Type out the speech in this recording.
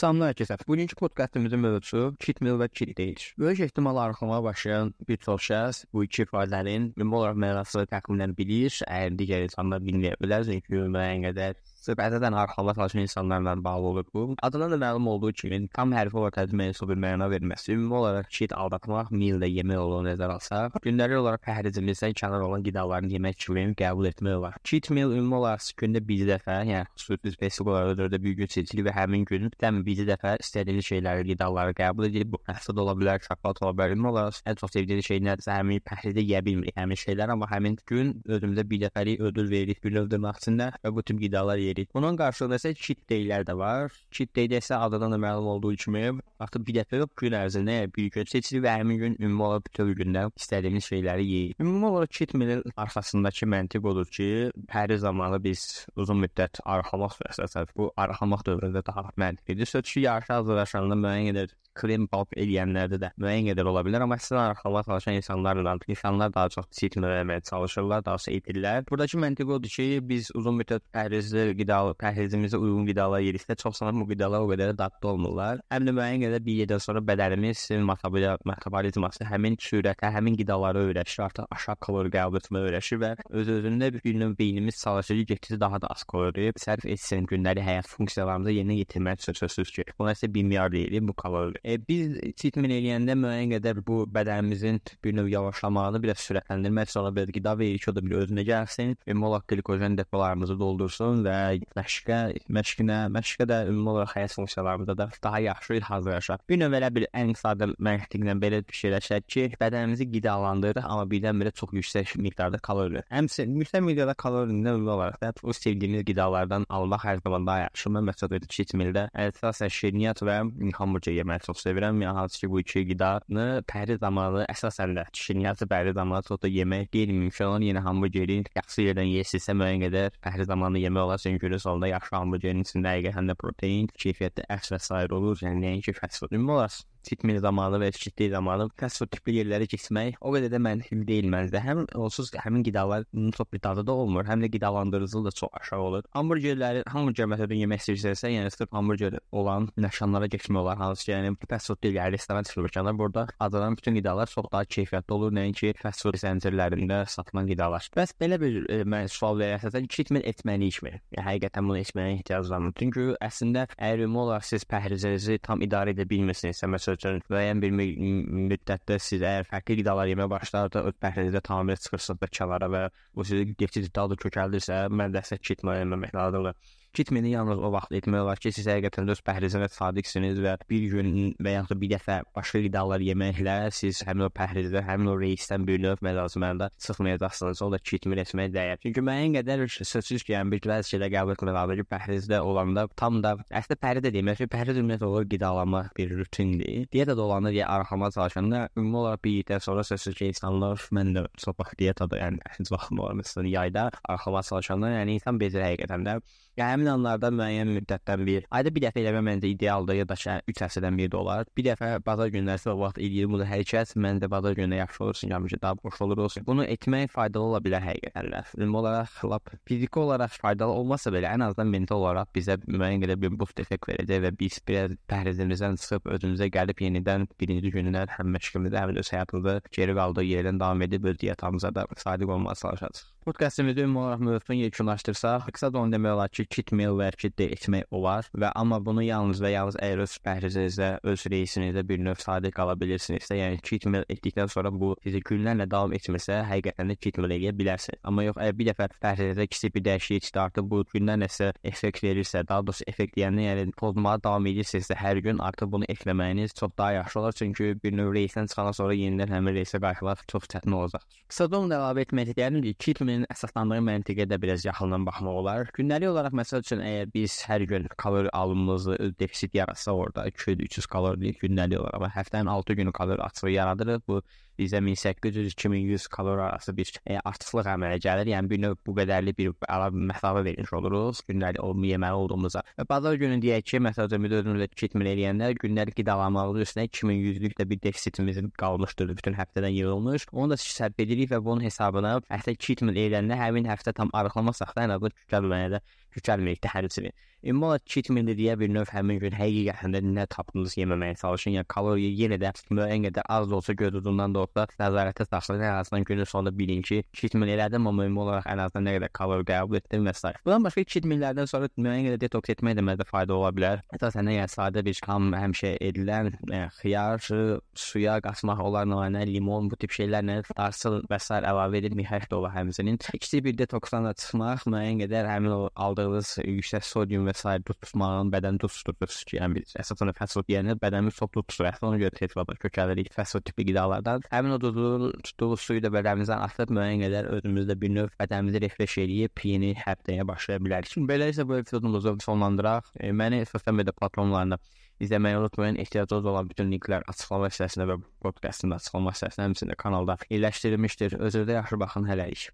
Salamlar hər kəsə. Bugünkü podkastımızın mövzusu meal və cheat day. Böyük ehtimal arıqlamaya başlayan bir çox şəxs bu iki ifadələrin ümumi olaraq mənasını təxminən bilir, əgər digər insanlar bilməyə bilər, çünki müəyyən qədər Söhbətdən arxalıq çalışan insanlarla bağlı olur bu. Adından da məlum olduğu kimi tam hərfi olaraq tərcüməyə bir məna verməsi, ümumi olaraq cheat aldatmaq, meal də yemək olduğunu nəzərə alsaq, gündəlik olaraq pəhrizimizdən kənar olan qidaların yemək kimi qəbul etmək olar. Cheat meal ümumi olaraq gündə bir dəfə, yəni xüsusi spesifik olaraq dördə bir gün seçilir və həmin gün təm bir dəfə istədiyiniz şeyləri, qidaları qəbul edib, bu pəstə ola bilər, şokolad ola bilər. Ümumi olaraq ən çox sevdiyiniz şey nədirsə, həmin pəhrizdə yeyə bilmirik həmin şeylər, amma həmin gün özümüzə bir dəfəlik ödül veririk bir növ dırnaqsında və bu tip qidalar yeyirik. Bunun qarşılığında isə cheat day-lər də var. Cheat day-də isə adından da məlum olduğu kimi artıq bir dəfə yox, gün ərzində bir gün seçilir və həmin gün ümumi olaraq bütün gündə istədiyimiz şeyləri yeyirik. Ümumi olaraq cheat meal arxasındakı məntiq odur ki, hər zamanı biz uzun müddət arxamaq əsasən bu arxamaq dövründə daha məntiqlidir. Sözçü yarışa hazırlaşanda müəyyən qədər krem balk eləyənlərdə də müəyyən qədər ola bilər, amma əslində arxalama çalışan insanlarla insanlar daha çox meal etməyə çalışırlar, daha çox edirlər. Buradakı məntiq odur ki, biz uzun müddət pəhrizli qida pəhrizimizə uyğun qidalar yedikdə çox sanırım bu qidalar o qədər dadlı olmurlar. Həm də müəyyən qədər bir yerdən sonra bədənimiz metabolizması həmin sürətə, həmin qidalara öyrəşir, artıq aşağı kalori qəbul etməyə öyrəşir və öz-özündə bir növ beynimiz çalışır getdikcə daha da az kalori sərf etsin gündəlik həyat funksiyalarımızı yerinə yetirmək üçün sözsüz ki, buna isə bir milyard deyilir bu kalori. E, biz treatment eləyəndə müəyyən qədər bu bədənimizin bir növ yavaşlamağını biraz sürətləndirmək üçün ona bir qida veririk, o da bir özünə gəlsin, olaraq glikojen depolarımızı doldursun və məşqə, məşqinə, məşqə də ümumi olaraq həyat funksiyalarımızda da daha yaxşı hazırlaşaq. Bir növ elə bir ən sadə məntiqlə belə fikirləşək ki, bədənimizi qidalandırır, amma birdən-birə çox yüksək miqdarda kalori. Həmçinin yüksək miqdarda kalorini ümumi olaraq da o sevdiyimiz qidalardan almaq hər zaman daha yaxşı. Mən məsələn cheat meal-də əsasən şirniyyat və hamburger yeməyi çox sevirəm. Yəni hansı ki bu iki qidanı pəhri zamanı əsasən də şirniyyatı pəhri zamanı çox da yemək qeyri-mümkün olan yenə hamburgeri yaxşı yerdən yeyirsinizsə müəyyən qədər pəhri zamanı yemək olar çünki günün sonunda yaxşı hamburgerin içində həqiqətən də protein, keyfiyyətli ət və sair olur. Yəni nəinki fast food. Ümumi olaraq Sitmil zamanı və şiddet zamanı fast food tipli yerlərə getmək o qədər də məntiqli deyil məncə. Həm onsuz həmin qidaların çox bir dadı da olmur, həm də qidalandırıcılığı da çox aşağı olur. Hamburgerləri, hamburger məsələn yemək istəyirsənsə, yəni sırf hamburger olan nəşanlara getmək olar. Hansı ki, yəni fast food deyil, yəni restoran tipli məkanlar burada adılan bütün qidalar çox daha keyfiyyətli olur, nəinki fast food zəncirlərində satılan qidalar. Bəs belə bir e, mən sual verərsəm, treatment etməliyikmi? Yəni həqiqətən bunu etməyə ehtiyac var. Çünki əslində əgər ümumi olaraq siz pəhrizinizi tam idarə edə bilmirsinizsə, məsələn üçün müəyyən bir müddətdə siz əgər fərqli qidalar yeməyə başlarsa, öz pəhrinizdə tamamilə çıxırsınız da kənara və bu sizi daha da kökəldirsə, mən də sizə kit müəyyənləmək lazımdır. Kitmeni yalnız o vaxt etmək olar ki, siz həqiqətən öz pəhrizinə sadiqsiniz və bir gün və ya da bir dəfə başqa qidalar yeməklə siz həmin o pəhrizdə, həmin o reisdən bir növ məlazimlərdə çıxmayacaqsınız. O da kitmen etməyə dəyər. Çünki müəyyən qədər sözsüz ki, yəni bir bəzi şeylər qəbul etmək ki, pəhrizdə olanda tam da əslində pəhriz də demək ki, pəhriz ümumiyyətlə olur qidalanma bir rutindir. Diyeta da olanda deyə arxama çalışanda ümumi olaraq bir ildən sonra sözsüz ki, insanlar mən də vaxt dietada, yəni heç vaxt var məsələn yayda arxama çalışanda, yəni insan bezir həqiqətən də. Yəni həmin anlarda müəyyən müddətdən bir, ayda bir dəfə eləmə məncə idealdır ya da ki, 3 həftədən bir də olar. Bir dəfə bazar günləri o vaxt eləyir bunu hər kəs. Məncə bazar günü yaxşı olursun, yəni ki, daha boş olur olsun. Bunu etmək faydalı ola bilər həqiqətən. Ümumi olaraq lap fiziki olaraq faydalı olmasa belə, ən azından mental olaraq bizə müəyyən qədər bir boost effekt verəcək və biz biraz pəhrizimizdən çıxıb özümüzə gəlib yenidən birinci günündən həm məşğuliyyətdə, həm də öz həyatımızda geri qaldığı yerdən davam edib öz dietamıza da sadiq olmağa çalışacağıq. Podkastımızı ümumi olaraq mövzunu yekunlaşdırsaq, qısa da onu demək olar ki, kit meal və də etmək olar və amma bunu yalnız və yalnız əgər öz pəhrizinizdə, öz reisinizdə bir növ sadiq qala bilirsinizsə, yəni kit meal etdikdən sonra bu sizi günlərlə davam etmirsə, həqiqətən də kit meal edə bilərsiniz. Amma yox, əgər bir dəfə pəhrizinizdə kiçik bir dəyişiklik çıxartıb bu gündən nəsə effekt verirsə, daha doğrusu effekt deyəndə yəni pozmağa davam edirsinizsə, hər gün artıq bunu etməməyiniz çox daha yaxşı olar, çünki bir növ reisdən çıxandan sonra yenidən həmin reisə qayıtmaq çox çətin olacaqdır. Qısa da onu əlavə etmək istəyirəm ki, kit meal əsaslandığı məntiqə də biraz yaxından baxmaq olar. Gündəlik olaraq məsəl üçün əgər biz hər gün kalori alımımızı defitsit yaratsaq orada 200-300 kalori gündəlik olaraq, amma həftənin 6 günü kalori açığı yaradırıq. Bu bizə 1800-2100 kalori arası bir e, artıqlıq əmələ gəlir. Yəni bir növ bu qədərli bir əlavə məsafə vermiş oluruq gündəlik o yeməli olduğumuza. Və bazar günü deyək ki, məsələn, müdürümüzlə kitmir eləyəndə gündəlik qidalanmalı üstünə 2100-lük də bir defisitimiz qalmışdır bütün həftədən yığılmış. Onu da sərf edirik və bunun hesabına həftə kitmir eləyəndə həmin həftə tam arıqlamasaq da ən azından kütləməyə də kökəlməkdə həmçinin. Ümumi olaraq meal deyə bir növ həmin gün həqiqətən də nə tapdığınızı yeməməyə çalışın. Yəni kaloriya yenə də müəyyən qədər az da olsa gördüyündən də olsa nəzarətdə saxlayın. Ən azından günün sonunda bilin ki, meal elədim, amma ümumi olaraq ən azından nə qədər kalori qəbul etdim və s. Bundan başqa cheat meallərdən sonra müəyyən qədər detoks etmək də məndə fayda ola bilər. Əsasən yəni sadə bir ham həmişə edilən yəni, xiyar, suya qatmaq olar, nanə, limon bu tip şeylərlə darsıl və s. əlavə edib mixək də olar həmçinin. Kiçik bir detoksdan da çıxmaq müəyyən qədər həmin o aldığınız yüksək sodium və s. duz tutmağın bədən duz tutur ki, yəni əsasən fast food yeyəndə bədənimiz çox duz tutur. Əslində ona görə tez vaxtda kökəlirik fast food tipli qidalardan. Həmin o duzun tutduğu suyu da bədənimizdən atıb müəyyən qədər özümüzdə bir növ bədənimizi refresh eləyib yeni həftəyə başlaya bilərik. Şimdi belə isə bu epizodumuzu sonlandıraq. E, məni sosial media platformalarında İzləməyi unutmayın. Ehtiyacınız olan bütün linklər açıqlama hissəsində və podkastın açıqlama hissəsində, həmçinin kanalda yerləşdirilmişdir. Özünüzə yaxşı baxın hələlik.